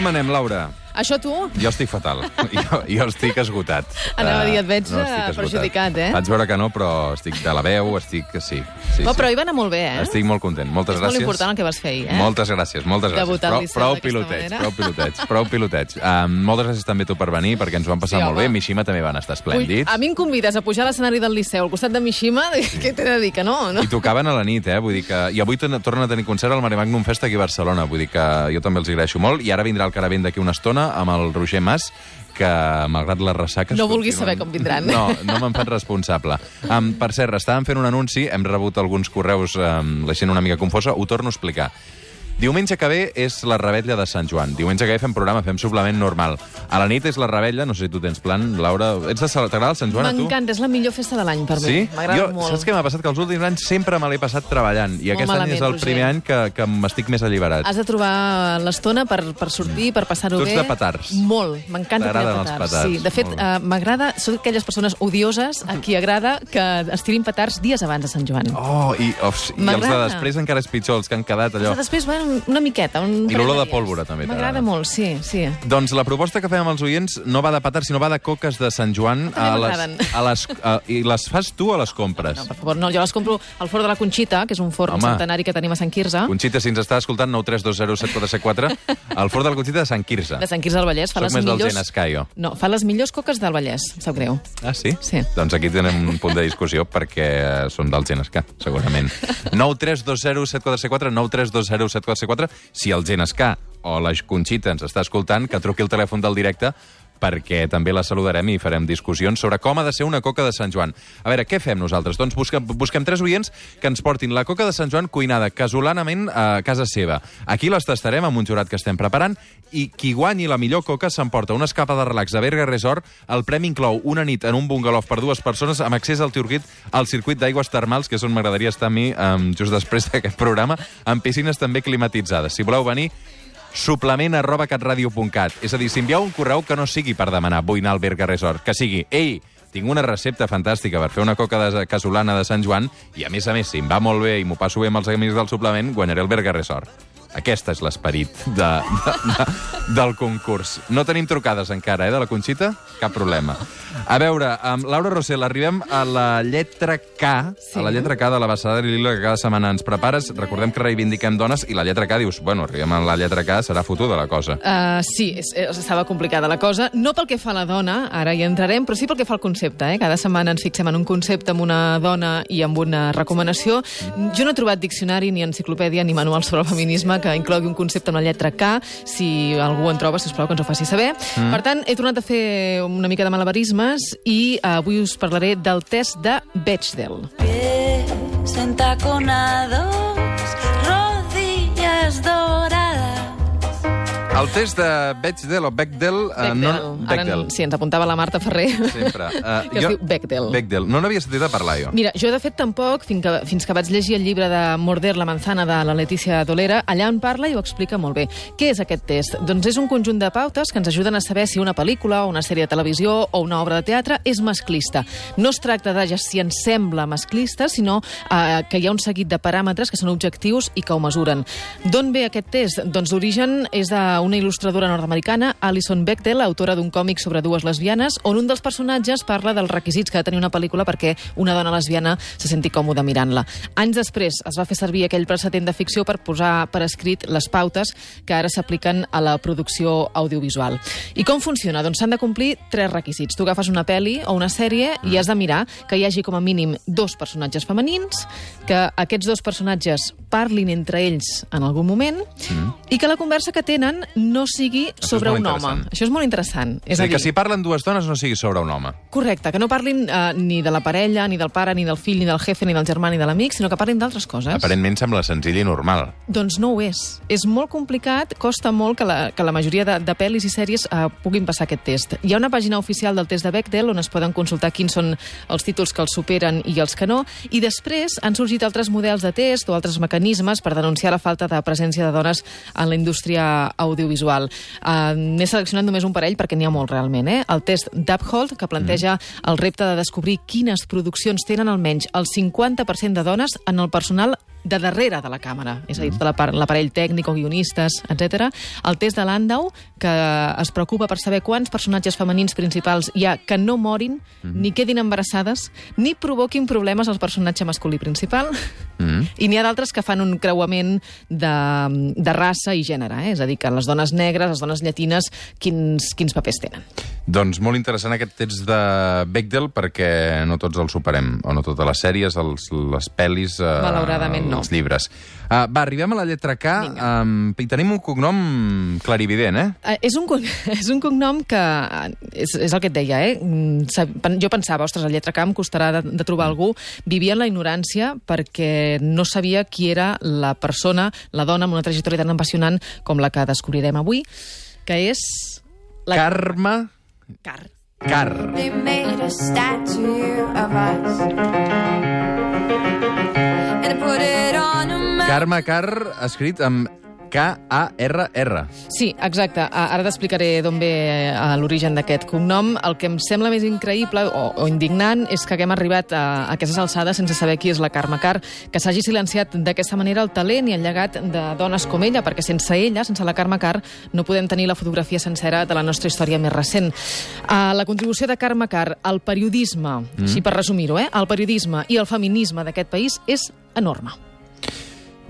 Com anem, Laura? Això tu? Jo estic fatal. Jo, jo estic esgotat. Anava a dir, et veig, no, perjudicat, eh? Vaig veure que no, però estic de la veu, estic... Sí, sí, Oh, sí. però hi va anar molt bé, eh? Estic molt content. Moltes És molt gràcies. important el que vas fer ahir, eh? Moltes gràcies, moltes gràcies. Prou, prou pilotets, prou pilotets, prou pilotets. Um, moltes gràcies també tu per venir, perquè ens ho vam passar Sí, molt home. bé. Mishima també van estar Ui, esplèndids. a mi em convides a pujar a l'escenari del Liceu al costat de Mishima, què t'he de dir, que no? no? I tocaven a la nit, eh? Vull dir que... I avui tornen a tenir concert al Mare Magnum Fest aquí a Barcelona. Vull dir que jo també els agraeixo molt. I ara vindrà el Caravent d'aquí una estona amb el Roger Mas, que, malgrat les ressaques... No vulguis continuen- saber com vindran. No, no me'n faig responsable. Um, per cert, estàvem fent un anunci, hem rebut alguns correus, um, la gent una mica confosa, ho torno a explicar. Diumenge que ve és la rebetlla de Sant Joan. Diumenge que ve fem programa, fem suplement normal. A la nit és la rebetlla, no sé si tu tens plan, Laura. Ets de T'agrada el Sant Joan a tu? M'encanta, és la millor festa de l'any per mi. Sí? M'agrada Jo, molt. Saps què m'ha passat? Que els últims anys sempre me l'he passat treballant. I aquest any és el Roger. primer any que, que m'estic més alliberat. Has de trobar l'estona per, per sortir, per passar-ho Tu ets bé. de petards. Molt, m'encanta els petards. petards, Sí, de fet, bé. uh, m'agrada, són aquelles persones odioses a qui agrada que es tirin petards dies abans de Sant Joan. Oh, i, of, i els de després encara és pitjor, els que han quedat allò. Però després, bueno, una miqueta, un I l'olor de pólvora, també, M'agrada molt, sí, sí. Doncs la proposta que fem amb els oients no va de petards, sinó va de coques de Sant Joan. A les, a les, a, I les fas tu o les compres? No, per favor, no, jo les compro al forn de la Conxita, que és un forn Home. centenari que tenim a Sant Quirze. Conxita, si ens està escoltant, 932074474, al fort de la Conxita de Sant Quirze. De Sant Quirze del Vallès. Fa Soc les més del millors... Genescà, jo. No, fa les millors coques del Vallès, em sap greu. Ah, sí? Sí. Doncs aquí tenem un punt de discussió perquè eh, són del Genescà, segurament. 9320744, 9320744, si el Genescà o la Conxita ens està escoltant, que truqui el telèfon del directe perquè també la saludarem i farem discussions sobre com ha de ser una coca de Sant Joan. A veure, què fem nosaltres? Doncs busquem, busquem tres oients que ens portin la coca de Sant Joan cuinada casolanament a casa seva. Aquí les tastarem amb un jurat que estem preparant i qui guanyi la millor coca s'emporta una escapa de relax de Berga Resort. El premi inclou una nit en un bungalow per dues persones amb accés al Turquit al circuit d'aigües termals, que és on m'agradaria estar a mi um, just després d'aquest programa, amb piscines també climatitzades. Si voleu venir, suplement arroba catradio.cat. És a dir, si envieu un correu que no sigui per demanar vull anar al Berga Resort, que sigui, ei, tinc una recepta fantàstica per fer una coca de casolana de Sant Joan i, a més a més, si em va molt bé i m'ho passo bé amb els amics del suplement, guanyaré el Berga Resort. Aquest és l'esperit de, de, de, del concurs. No tenim trucades encara, eh, de la Conxita? Cap problema. A veure, amb Laura Rossell, arribem a la lletra K, Sí. a la lletra K de la Bassada de Lila que cada setmana ens prepares. Recordem que reivindiquem dones i la lletra K dius, bueno, arribem a la lletra K, serà fotuda la cosa. Uh, sí, és, estava complicada la cosa. No pel que fa a la dona, ara hi entrarem, però sí pel que fa al concepte. Eh? Cada setmana ens fixem en un concepte, amb una dona i amb una recomanació. Jo no he trobat diccionari, ni enciclopèdia, ni manual sobre el feminisme que inclogui un concepte amb la lletra K. Si algú en troba, sisplau, que ens ho faci saber. Mm. Per tant, he tornat a fer una mica de malabarismes i uh, avui us parlaré del test de Bechdel. pies entaconados, El test de Bechdel o Bechdel... Bechdel. no, Bechdel. Ara, sí, ens apuntava la Marta Ferrer. Sempre. Uh, Que es diu Bechdel. Bechdel. No n'havia sentit a parlar, jo. Mira, jo de fet tampoc, fins que, fins que vaig llegir el llibre de Morder la manzana de la Letícia Dolera, allà en parla i ho explica molt bé. Què és aquest test? Doncs és un conjunt de pautes que ens ajuden a saber si una pel·lícula o una sèrie de televisió o una obra de teatre és masclista. No es tracta de ja si ens sembla masclista, sinó eh, que hi ha un seguit de paràmetres que són objectius i que ho mesuren. D'on ve aquest test? Doncs l'origen és d'una il·lustradora nord-americana, Alison Bechdel, autora d'un còmic sobre dues lesbianes, on un dels personatges parla dels requisits que ha de tenir una pel·lícula perquè una dona lesbiana se senti còmoda mirant-la. Anys després es va fer servir aquell precedent de ficció per posar per escrit les pautes que ara s'apliquen a la producció audiovisual. I com funciona? Doncs s'han de complir tres requisits. Tu agafes una pel·li o una sèrie i has de mirar que hi hagi com a mínim dos personatges femenins, que aquests dos personatges parlin entre ells en algun moment i que la conversa que tenen no sigui és sobre un home. Això és molt interessant. És a dir, que si parlen dues dones no sigui sobre un home. Correcte, que no parlin eh, ni de la parella, ni del pare, ni del fill, ni del jefe, ni del germà, ni de l'amic, sinó que parlin d'altres coses. Aparentment sembla senzill i normal. Doncs no ho és. És molt complicat, costa molt que la, que la majoria de, de pel·lis i sèries eh, puguin passar aquest test. Hi ha una pàgina oficial del test de Bechdel on es poden consultar quins són els títols que els superen i els que no, i després han sorgit altres models de test o altres mecanismes per denunciar la falta de presència de dones en la indústria audiovisual. Uh, N'he seleccionat només un parell perquè n'hi ha molt realment. Eh? El test d'Uphold, que planteja el repte de descobrir quines produccions tenen almenys el 50% de dones en el personal de darrere de la càmera, és a dir, tot l'apar- l'aparell tècnic o guionistes, etc. El test de Landau, que es preocupa per saber quants personatges femenins principals hi ha que no morin, ni quedin embarassades, ni provoquin problemes al personatge masculí principal. Mm. I n'hi ha d'altres que fan un creuament de, de raça i gènere, eh? és a dir, que les dones negres, les dones llatines, quins, quins papers tenen. Doncs molt interessant aquest text de Bechdel perquè no tots els superem, o no totes les sèries, els, les pel·lis, eh, Malauradament no. els llibres. Uh, va, arribem a la lletra K um, i tenim un cognom clarivident, eh? Eh, és, un, és un cognom que... eh, És, és el que et deia, eh? Mm, Jo pensava, ostres, a lletra K em costarà de, de trobar algú. Vivia en la ignorància perquè no sabia qui era la persona, la dona amb una trajectòria tan apassionant com la que descobrirem avui, que és... La Carme Car. Car. They made a statue of us. And put it on a. Carme Car, escrit amb K-A-R-R. Sí, exacte. A- Ara t'explicaré d'on ve eh, l'origen d'aquest cognom. El que em sembla més increïble o, o indignant és que haguem arribat a, aquestes alçades sense saber qui és la Carme Car, que s'hagi silenciat d'aquesta manera el talent i el llegat de dones com ella, perquè sense ella, sense la Carme Car, no podem tenir la fotografia sencera de la nostra història més recent. Uh, la contribució de Carme Car al periodisme, mm. així per resumir-ho, eh, al periodisme i al feminisme d'aquest país és enorme.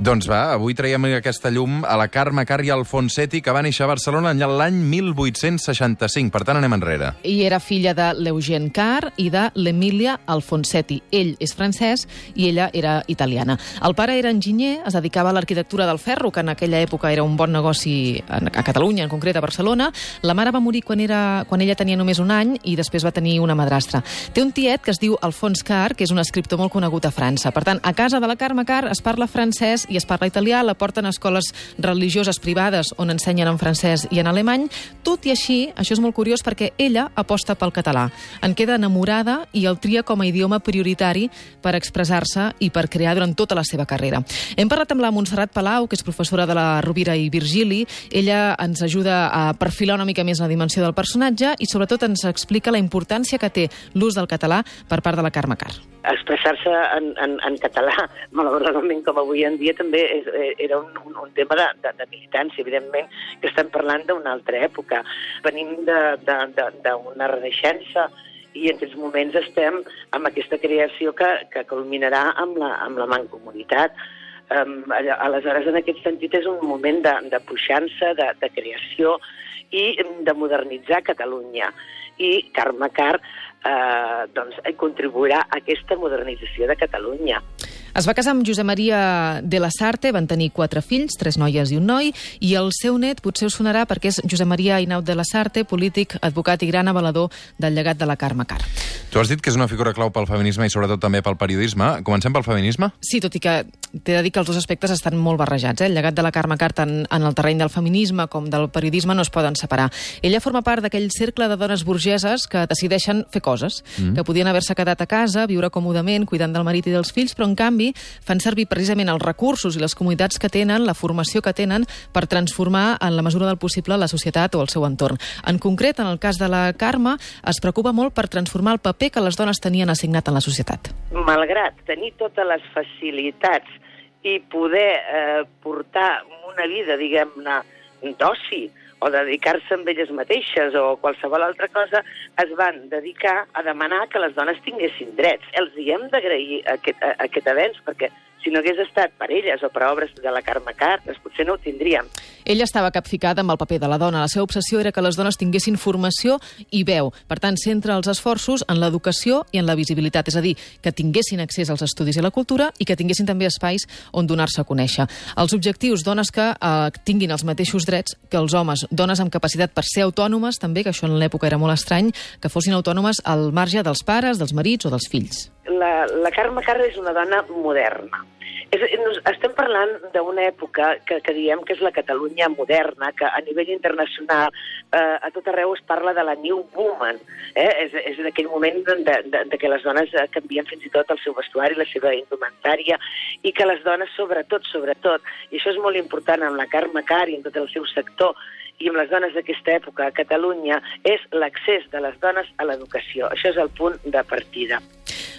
Doncs va, avui traiem aquesta llum a la Carme Car i Alfonsetti, que va néixer a Barcelona l'any 1865. Per tant, anem enrere. i era filla de l'Eugène Carr i de l'Emilia Alfonsetti. Ell és francès i ella era italiana. El pare era enginyer, es dedicava a l'arquitectura del ferro, que en aquella època era un bon negoci a Catalunya, en concret a Barcelona. La mare va morir quan, era, quan ella tenia només un any i després va tenir una madrastra. Té un tiet que es diu Alfons Carr, que és un escriptor molt conegut a França. Per tant, a casa de la Carme Carr es parla francès i es parla italià, la porten a escoles religioses privades on ensenyen en francès i en alemany. Tot i així, això és molt curiós perquè ella aposta pel català. En queda enamorada i el tria com a idioma prioritari per expressar-se i per crear durant tota la seva carrera. Hem parlat amb la Montserrat Palau, que és professora de la Rovira i Virgili. Ella ens ajuda a perfilar una mica més la dimensió del personatge i sobretot ens explica la importància que té l'ús del català per part de la Carme Carr. expressar-se en, en, en català, malauradament com avui en dia, també és, eh, era un, un, un tema de, de, de militància, evidentment, que estem parlant d'una altra època. Venim d'una renaixença i en aquests moments estem amb aquesta creació que, que culminarà amb la, amb la mancomunitat. Um, aleshores, en aquest sentit, és un moment de, de puixança, de, de creació i de modernitzar Catalunya. I Carme Car eh, doncs, contribuirà a aquesta modernització de Catalunya. Es va casar amb Josep Maria de la Sarte, van tenir quatre fills, tres noies i un noi, i el seu net potser us sonarà perquè és Josep Maria Inaut de la Sarte, polític, advocat i gran avalador del llegat de la Carme Carr. Tu has dit que és una figura clau pel feminisme i sobretot també pel periodisme. Comencem pel feminisme? Sí, tot i que t'he de dir que els dos aspectes estan molt barrejats. Eh? El llegat de la Carme Carr tant en el terreny del feminisme com del periodisme no es poden separar. Ella forma part d'aquell cercle de dones burgeses que decideixen fer coses, mm. que podien haver-se quedat a casa, viure còmodament, cuidant del marit i dels fills, però en canvi fan servir precisament els recursos i les comunitats que tenen, la formació que tenen, per transformar en la mesura del possible la societat o el seu entorn. En concret, en el cas de la Carme, es preocupa molt per transformar el paper que les dones tenien assignat en la societat. Malgrat tenir totes les facilitats i poder eh, portar una vida, diguem-ne, d'oci, o dedicar-se amb elles mateixes o qualsevol altra cosa, es van dedicar a demanar que les dones tinguessin drets. Els hi hem d'agrair aquest, a- aquest avenç, perquè si no hagués estat per elles o per obres de la Carme Car, doncs potser no ho tindríem. Ella estava capficada amb el paper de la dona. La seva obsessió era que les dones tinguessin formació i veu. Per tant, centra els esforços en l'educació i en la visibilitat, és a dir, que tinguessin accés als estudis i la cultura i que tinguessin també espais on donar-se a conèixer. Els objectius, dones que eh, tinguin els mateixos drets que els homes, dones amb capacitat per ser autònomes, també, que això en l'època era molt estrany, que fossin autònomes al marge dels pares, dels marits o dels fills. La, la Carme Carra és una dona moderna. És, estem parlant d'una època que, que diem que és la Catalunya moderna, que a nivell internacional eh, a tot arreu es parla de la New Woman. Eh? És, és en aquell moment de, de, de que les dones eh, canvien fins i tot el seu vestuari, la seva indumentària, i que les dones, sobretot, sobretot, i això és molt important amb la Carme Car i en tot el seu sector, i amb les dones d'aquesta època a Catalunya, és l'accés de les dones a l'educació. Això és el punt de partida.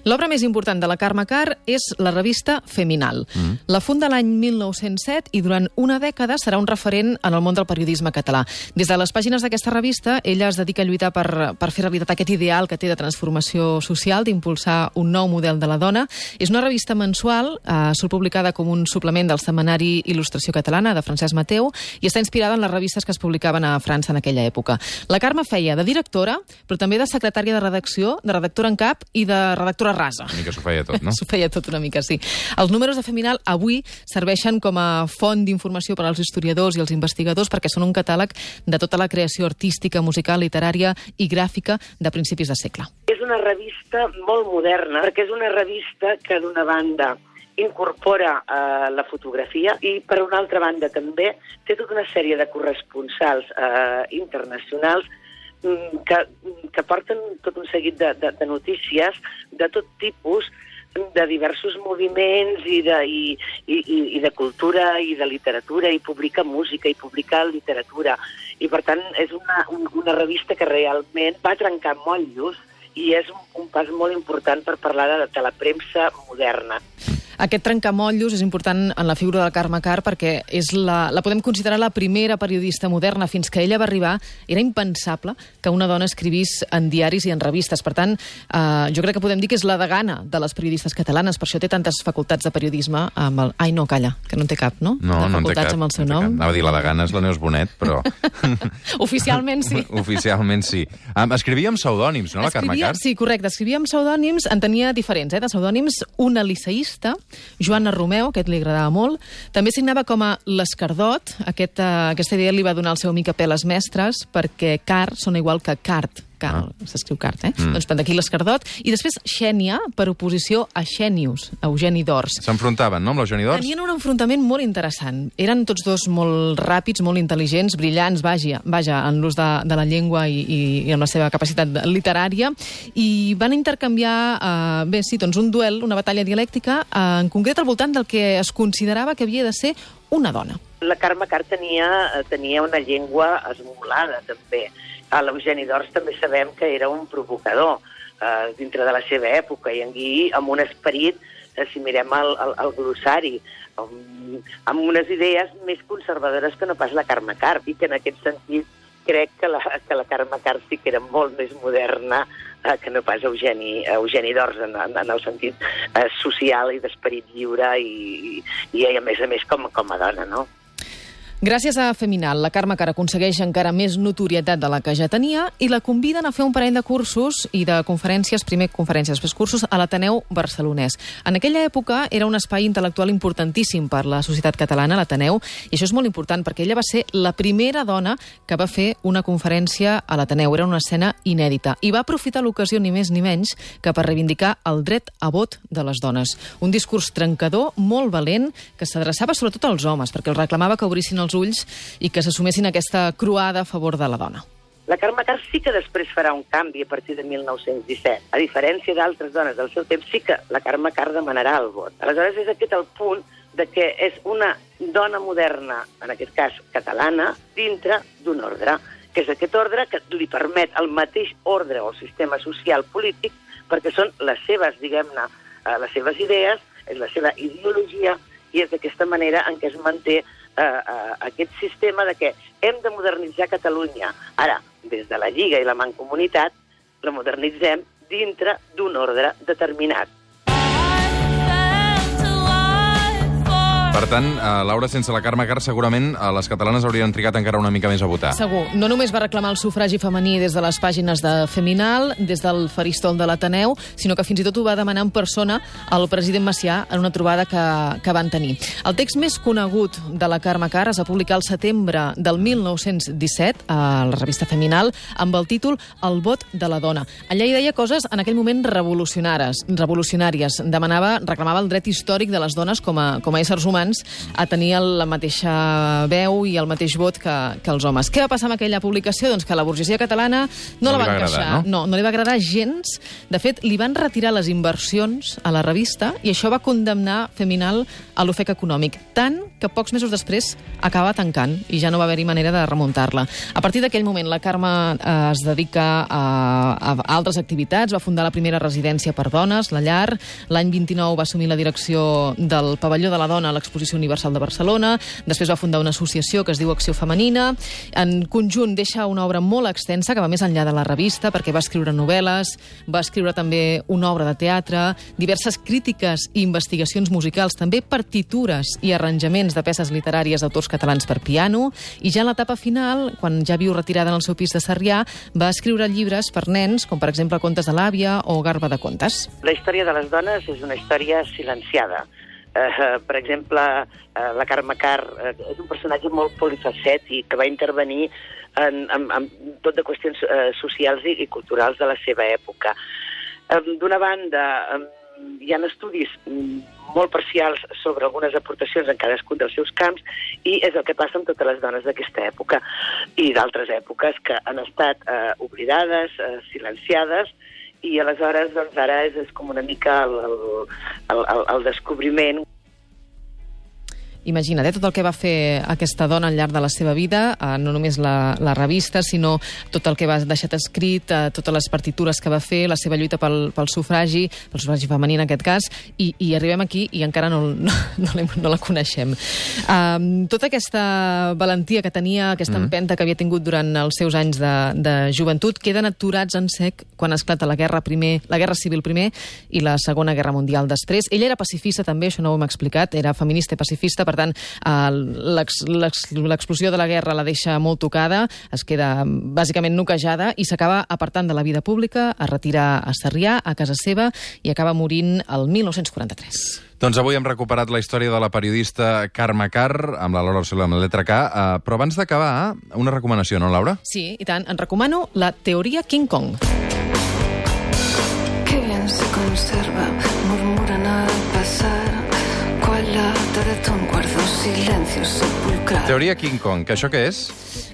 L'obra més important de la Carme Carr és la revista Feminal. Mm. La funda l'any 1907 i durant una dècada serà un referent en el món del periodisme català. Des de les pàgines d'aquesta revista, ella es dedica a lluitar per, per fer realitat aquest ideal que té de transformació social, d'impulsar un nou model de la dona. És una revista mensual, eh, surt publicada com un suplement del setmanari Il·lustració Catalana de Francesc Mateu i està inspirada en les revistes que es publicaven a França en aquella època. La Carme feia de directora, però també de secretària de redacció, de redactora en cap i de redactora rasa. Una mica s'ho feia tot, no? S'ho feia tot una mica, sí. Els números de Feminal avui serveixen com a font d'informació per als historiadors i els investigadors perquè són un catàleg de tota la creació artística, musical, literària i gràfica de principis de segle. És una revista molt moderna, perquè és una revista que, d'una banda, incorpora eh, la fotografia i, per una altra banda, també té tota una sèrie de corresponsals eh, internacionals que, que porten tot un seguit de, de, de notícies de tot tipus, de diversos moviments i de, i, i, i- de cultura i de literatura, i publica música, i publica literatura. I, per tant, és una, un, una revista que realment va trencar motllos i és un, un pas molt important per parlar de, de la premsa moderna. Aquest trencamotllos és important en la figura de la Carme Carr perquè és la, la podem considerar la primera periodista moderna. Fins que ella va arribar, era impensable que una dona escrivís en diaris i en revistes. Per tant, eh, jo crec que podem dir que és la degana de les periodistes catalanes. Per això té tantes facultats de periodisme amb el... Ai, no, calla, que no en té cap, no? No, de no en té cap. amb el seu no nom. Anava a dir la de gana és la Neus Bonet, però... Oficialment sí. Oficialment sí. Um, escrivia amb pseudònims, no, la Carme Escrivia, Carr? sí, correcte. Escrivia amb pseudònims, en tenia diferents, eh, de pseudònims. Una liceïsta, Joana Romeu, aquest li agradava molt. També signava com a l'Escardot. Aquest, uh, aquesta idea li va donar el seu amic a Peles Mestres, perquè car sona igual que cart. Car, ah. s'escriu cart, eh? Mm. Doncs per d'aquí l'Escardot. I després Xènia, per oposició a Xènius, a Eugeni d'Ors. S'enfrontaven, no, amb l'Eugeni d'Ors? Tenien un enfrontament molt interessant. Eren tots dos molt ràpids, molt intel·ligents, brillants, vaja, vaja en l'ús de, de la llengua i, i, i amb la seva capacitat literària, i van intercanviar, eh, bé, sí, doncs un duel, una batalla dialèctica, eh, en concret al voltant del que es considerava que havia de ser una dona. La Carme Carr tenia, tenia una llengua esmolada, també. L'Eugeni d'Ors també sabem que era un provocador eh, dintre de la seva època i en Guií amb un esperit, eh, si mirem el, el, el glossari, amb, amb unes idees més conservadores que no pas la Carme Carr, i que en aquest sentit crec que la, que la Carme Carr sí que era molt més moderna eh, que no pas Eugeni, Eugeni d'Ors en, en, en el sentit eh, social i d'esperit lliure i, i, i a més a més com, com a dona, no? Gràcies a Feminal, la Carme Carr aconsegueix encara més notorietat de la que ja tenia i la conviden a fer un parell de cursos i de conferències, primer conferències, després cursos, a l'Ateneu barcelonès. En aquella època era un espai intel·lectual importantíssim per la societat catalana, l'Ateneu, i això és molt important perquè ella va ser la primera dona que va fer una conferència a l'Ateneu. Era una escena inèdita i va aprofitar l'ocasió ni més ni menys que per reivindicar el dret a vot de les dones. Un discurs trencador, molt valent, que s'adreçava sobretot als homes, perquè els reclamava que obrissin els ulls i que s'assumessin aquesta croada a favor de la dona. La Carme Carr sí que després farà un canvi a partir de 1917. A diferència d'altres dones del seu temps, sí que la Carme Carr demanarà el vot. Aleshores, és aquest el punt de que és una dona moderna, en aquest cas catalana, dintre d'un ordre, que és aquest ordre que li permet el mateix ordre o sistema social polític, perquè són les seves, diguem-ne, eh, les seves idees, és la seva ideologia, i és d'aquesta manera en què es manté eh, eh, aquest sistema de que hem de modernitzar Catalunya. Ara, des de la Lliga i la Mancomunitat, la modernitzem dintre d'un ordre determinat. Per tant, eh, Laura, sense la Carme Carr, segurament eh, les catalanes haurien trigat encara una mica més a votar. Segur. No només va reclamar el sufragi femení des de les pàgines de Feminal, des del faristol de l'Ateneu, sinó que fins i tot ho va demanar en persona al president Macià en una trobada que, que van tenir. El text més conegut de la Carme Carr es va publicar al setembre del 1917 a la revista Feminal amb el títol El vot de la dona. Allà hi deia coses en aquell moment revolucionàries. revolucionàries. Demanava, reclamava el dret històric de les dones com a, com a éssers humans humans a tenir el- la mateixa veu i el mateix vot que, que els homes. Què va passar amb aquella publicació? Doncs que la burgesia catalana no, No la va agradar, encaixar. no? no, no li va agradar gens. De fet, li van retirar les inversions a la revista i això va condemnar Feminal a l'ofec econòmic, tant que pocs mesos després acaba tancant i ja no va haver-hi manera de remuntar-la. A partir d'aquell moment, la Carme eh, es dedica a, a altres activitats, va fundar la primera residència per dones, la Llar, l'any 29 va assumir la direcció del Pavelló de la Dona a l'Exposició Universal de Barcelona, després va fundar una associació que es diu Acció Femenina, en conjunt deixa una obra molt extensa que va més enllà de la revista perquè va escriure novel·les, va escriure també una obra de teatre, diverses crítiques i investigacions musicals, també partitures i arranjaments de peces literàries d'autors catalans per piano, i ja en l'etapa final, quan ja viu retirada en el seu pis de Sarrià, va escriure llibres per nens, com per exemple Contes de l'àvia o Garba de contes. La història de les dones és una història silenciada. Eh, per exemple, eh, la Carme Carr eh, és un personatge molt polifacètic que va intervenir en, en, en tot de qüestions eh, socials i, i culturals de la seva època. Eh, D'una banda, eh, hi ha estudis mm, molt parcials sobre algunes aportacions en cadascun dels seus camps i és el que passa amb totes les dones d'aquesta època i d'altres èpoques que han estat eh, oblidades, eh, silenciades i aleshores doncs, ara és, és com una mica el, el, el, el, descobriment Imagina't, eh, tot el que va fer aquesta dona al llarg de la seva vida, eh, no només la, la revista, sinó tot el que va deixat escrit, eh, totes les partitures que va fer, la seva lluita pel, pel sufragi, pel sufragi femení en aquest cas, i, i arribem aquí i encara no, no, no, no la coneixem. Um, tota aquesta valentia que tenia, aquesta mm. empenta que havia tingut durant els seus anys de, de joventut, queden aturats en sec quan esclata la guerra primer, la guerra civil primer i la Segona Guerra Mundial després. Ella era pacifista també, això no ho hem explicat, era feminista i pacifista, per tant, eh, l'ex- l'ex- l'explosió de la guerra la deixa molt tocada, es queda bàsicament noquejada i s'acaba apartant de la vida pública, es retira a Sarrià, a casa seva, i acaba morint el 1943. Doncs avui hem recuperat la història de la periodista Carme Carr, amb la Laura Soler, amb la letra K, eh, però abans d'acabar, una recomanació, no, Laura? Sí, i tant, en recomano la teoria King Kong. Qué bien se conserva, murmuran al pasar. Cual lata de ton guardo silencio sepulcral. Teoria King Kong, que això què és?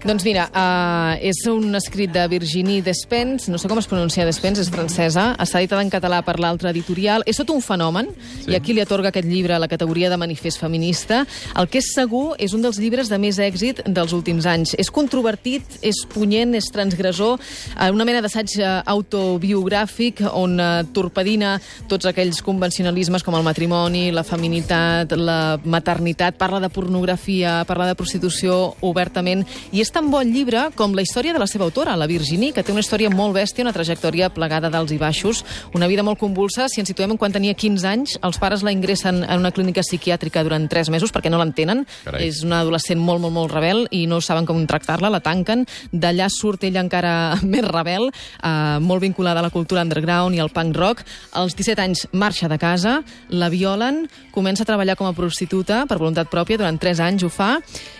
Doncs mira, uh, és un escrit de Virginie Despens, no sé com es pronuncia Despens, és francesa, està editada en català per l'altra editorial, és tot un fenomen, Sí. i aquí li atorga aquest llibre la categoria de manifest feminista. El que és segur és un dels llibres de més èxit dels últims anys. És controvertit, és punyent, és transgressor, eh, una mena d'assaig eh, autobiogràfic on eh, torpedina tots aquells convencionalismes com el matrimoni, la feminitat, la maternitat, parla de pornografia, parla de prostitució obertament, i és tan bon llibre com la història de la seva autora, la Virginie, que té una història molt bèstia, una trajectòria plegada d'alts i baixos, una vida molt convulsa. Si ens situem en quan tenia 15 anys, els pares la ingressen en una clínica psiquiàtrica durant 3 mesos perquè no l'entenen. És una adolescent molt, molt, molt rebel i no saben com tractar-la, la tanquen. D'allà surt ella encara més rebel, eh, molt vinculada a la cultura underground i al punk rock. Als 17 anys marxa de casa, la violen, comença a treballar com a prostituta per voluntat pròpia, durant 3 anys ho fa,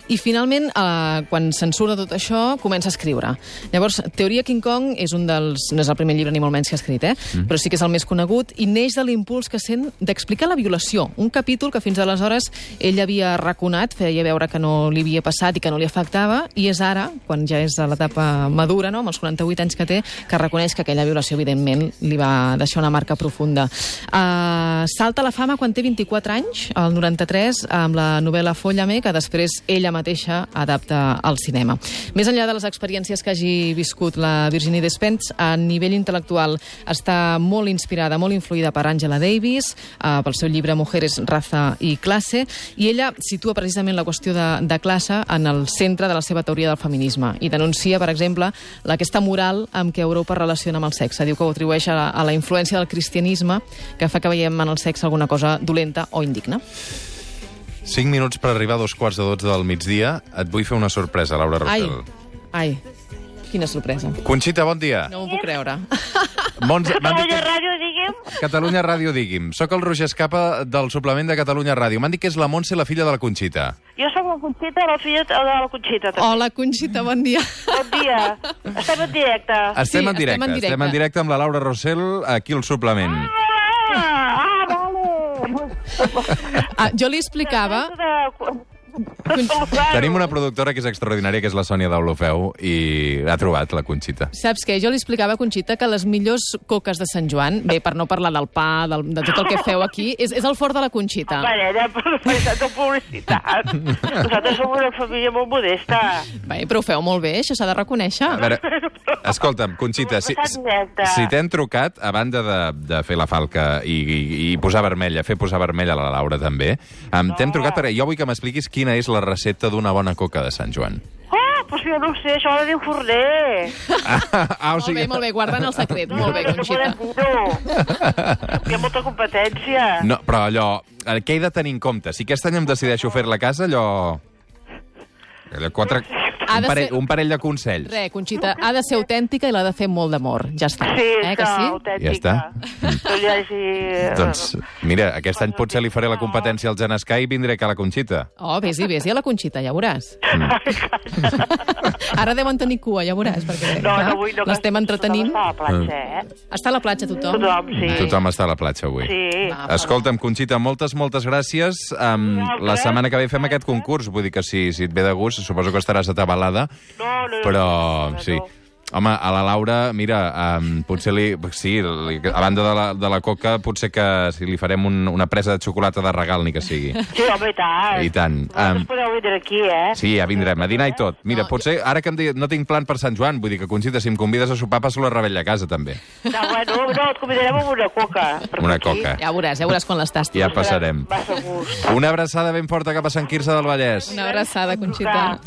i finalment, eh, quan se'n surt de tot això, comença a escriure. Llavors, Teoria King Kong és un dels... no és el primer llibre ni molt menys que ha escrit, eh? Mm. però sí que és el més conegut, i neix de l'impuls que sent d'explicar la violació, un capítol que fins aleshores ell havia raconat, feia veure que no li havia passat i que no li afectava, i és ara, quan ja és a l'etapa madura, no? amb els 48 anys que té, que reconeix que aquella violació, evidentment, li va deixar una marca profunda. Uh, salta a la fama quan té 24 anys, el 93, amb la novel·la Follame, que després ella mateixa adapta al cinema. Més enllà de les experiències que hagi viscut la Virginie Despens, a nivell intel·lectual està molt inspirada, molt influïda per Angela Davis, uh, pel seu llibre Mujeres, raza i classe, i ella situa precisament la qüestió de, de classe en el centre de la seva teoria del feminisme i denuncia, per exemple, aquesta moral amb què Europa relaciona amb el sexe. Diu que ho atribueix a la, a la influència del cristianisme que fa que veiem en el sexe alguna cosa dolenta o indigna. 5 minuts per arribar a dos quarts de 12 del migdia. Et vull fer una sorpresa, Laura Ai, Rossell. ai, quina sorpresa. Conxita, bon dia. No m'ho puc creure. Mons... Catalunya Ràdio, diguem. Catalunya Ràdio, digui'm. Soc el Roger Escapa del suplement de Catalunya Ràdio. M'han dit que és la Montse, la filla de la Conxita. Jo sóc la Conxita, la filla de la Conxita, també. Hola, Conxita, bon dia. Bon dia. Estem en directe. Estem, en estem directe, en directe. estem en directe amb la Laura Rossell aquí al suplement. Ah, ah, jo li explicava... Tenim una productora que és extraordinària, que és la Sònia d'Olofeu, i ha trobat la Conxita. Saps què? Jo li explicava a Conxita que les millors coques de Sant Joan, bé, per no parlar del pa, del, de tot el que feu aquí, és, és el fort de la Conxita. Parella, per veritat de publicitat. Nosaltres som una família molt modesta. Bé, però ho feu molt bé, això s'ha de reconèixer. A veure, escolta'm, Conxita, si, si, si t'hem trucat, a banda de, de fer la falca i, i, i posar vermella, fer posar vermella a la Laura també, um, t'hem trucat perquè jo vull que m'expliquis quina és la recepta d'una bona coca de Sant Joan. Ah, doncs jo no ho sé, això ho ha de dir un forner. Ah, o Molt bé, molt bé, guardant el secret. Molt bé, No Conxita. podem dir-ho. Hi ha molta competència. No, però allò, eh, què he de tenir en compte? Si aquest any em decideixo fer la casa, allò... allò quatre, Ha un, parell, ser- un parell de consells. Re, Conxita, ha de ser autèntica i l'ha de fer molt d'amor. Ja està. Sí, eh, que sí? autèntica. Ja està. No. Doncs, mira, aquest any potser li faré la competència al Genescà i vindré que a la Conxita. Oh, vés-hi, vés-hi a la Conxita, ja veuràs. Ara deuen tenir cua, ja veuràs, perquè No, clar, no vull... No, l'estem entretenint. Està a la platja, eh? Està a la platja tothom? Tothom, sí. Tothom està a la platja avui. Sí. Va. Escolta'm, Conxita, moltes, moltes gràcies. Um, la setmana que ve fem aquest concurs, vull dir que si, si et ve de gust, suposo que estaràs atabalada, No, no, però no, sí. no. Home, a la Laura, mira, um, potser li... Sí, li, a banda de la, de la coca, potser que si li farem un, una presa de xocolata de regal, ni que sigui. Sí, home, i tant. I tant. Um, podeu vindre aquí, eh? Sí, ja vindrem, a dinar i tot. Mira, potser, ara que em digui, no tinc plan per Sant Joan, vull dir que, Conxita, si em convides a sopar, passo la rebella a casa, també. No, bueno, no, et convidarem amb una coca. Una aquí coca. Ja veuràs, ja veuràs quan les tastis. Ja passarem. Una abraçada ben forta cap a Sant Quirze del Vallès. Una abraçada, Conxita.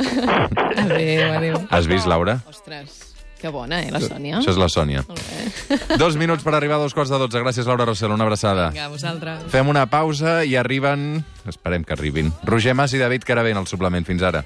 Adéu, adéu. Has vist, Laura? Ostres, que bona, eh, la Sònia. Això és la Sònia. Dos minuts per arribar a dos quarts de dotze. Gràcies, Laura Rossell. Una abraçada. Vinga, vosaltres. Fem una pausa i arriben... Esperem que arribin. Roger Mas i David Caravent al suplement. Fins ara.